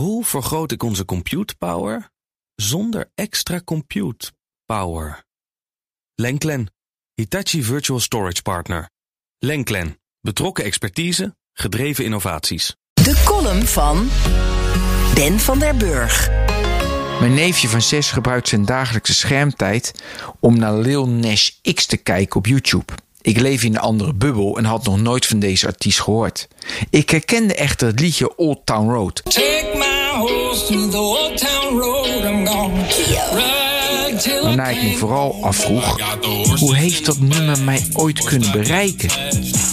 Hoe vergroot ik onze compute power zonder extra compute power? Lenklen, Hitachi Virtual Storage Partner. Lenklen, betrokken expertise, gedreven innovaties. De column van Ben van der Burg. Mijn neefje van 6 gebruikt zijn dagelijkse schermtijd om naar Lil Nas X te kijken op YouTube. Ik leef in een andere bubbel en had nog nooit van deze artiest gehoord. Ik herkende echter het liedje Old Town Road. Take my horse to the old town road. I'm gonna ride Waarna ik me vooral afvroeg, hoe heeft dat nummer mij ooit kunnen bereiken?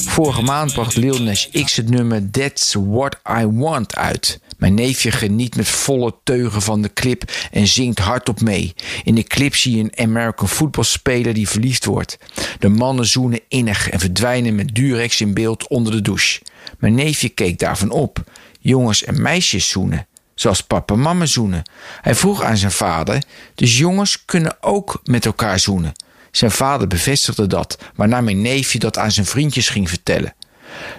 Vorige maand bracht Lil Nas X het nummer That's What I Want uit. Mijn neefje geniet met volle teugen van de clip en zingt hardop mee. In de clip zie je een American voetbalspeler die verliefd wordt. De mannen zoenen innig en verdwijnen met Durex in beeld onder de douche. Mijn neefje keek daarvan op. Jongens en meisjes zoenen zoals papa en mama zoenen. Hij vroeg aan zijn vader, dus jongens kunnen ook met elkaar zoenen. Zijn vader bevestigde dat, waarna mijn neefje dat aan zijn vriendjes ging vertellen.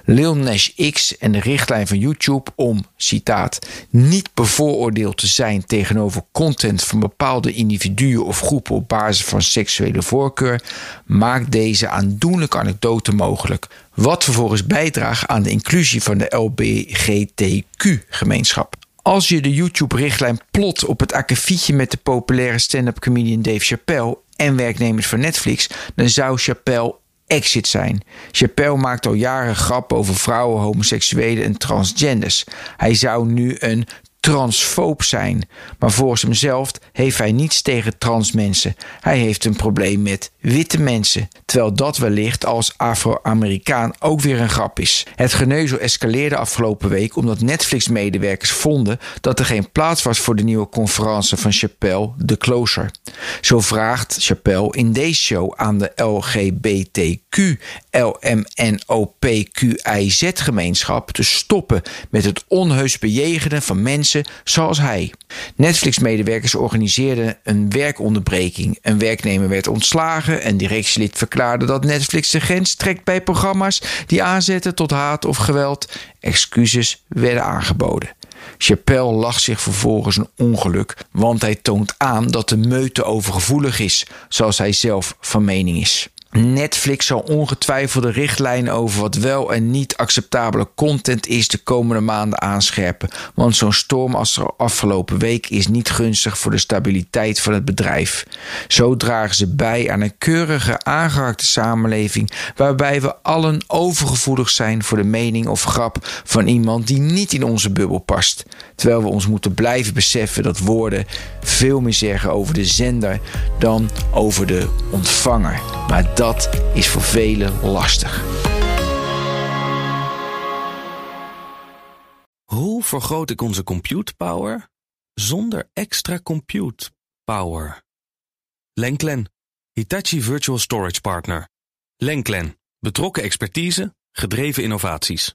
Lil Nas X en de richtlijn van YouTube om, citaat, niet bevooroordeeld te zijn tegenover content van bepaalde individuen of groepen op basis van seksuele voorkeur, maakt deze aandoenlijke anekdote mogelijk. Wat vervolgens bijdraagt aan de inclusie van de LBGTQ-gemeenschap. Als je de YouTube-richtlijn plot op het akkefietje met de populaire stand-up comedian Dave Chappelle en werknemers van Netflix, dan zou Chappelle exit zijn. Chappelle maakt al jaren grappen over vrouwen, homoseksuelen en transgenders. Hij zou nu een transfoob zijn. Maar volgens hemzelf heeft hij niets tegen trans mensen. Hij heeft een probleem met witte mensen. Terwijl dat wellicht als Afro-Amerikaan ook weer een grap is. Het geneuzel escaleerde afgelopen week omdat Netflix-medewerkers vonden dat er geen plaats was voor de nieuwe conferentie van Chappelle, The Closer. Zo vraagt Chappelle in deze show aan de LGBTQ, LMNOPQIZ-gemeenschap te stoppen met het onheus bejegenen van mensen zoals hij. Netflix-medewerkers organiseerden een werkonderbreking. Een werknemer werd ontslagen en directielid verklaarde dat Netflix de grens trekt bij programma's die aanzetten tot haat of geweld. Excuses werden aangeboden. Chappelle lacht zich vervolgens een ongeluk, want hij toont aan dat de meute overgevoelig is, zoals hij zelf van mening is. Netflix zal ongetwijfeld de richtlijnen over wat wel en niet acceptabele content is de komende maanden aanscherpen. Want zo'n storm als de afgelopen week is niet gunstig voor de stabiliteit van het bedrijf. Zo dragen ze bij aan een keurige, aangehaakte samenleving waarbij we allen overgevoelig zijn voor de mening of grap van iemand die niet in onze bubbel past. Terwijl we ons moeten blijven beseffen dat woorden veel meer zeggen over de zender dan over de ontvanger. Maar dat is voor velen lastig. Hoe vergroot ik onze compute power zonder extra compute power? Lenklen, Hitachi Virtual Storage Partner. Lenklen, betrokken expertise, gedreven innovaties.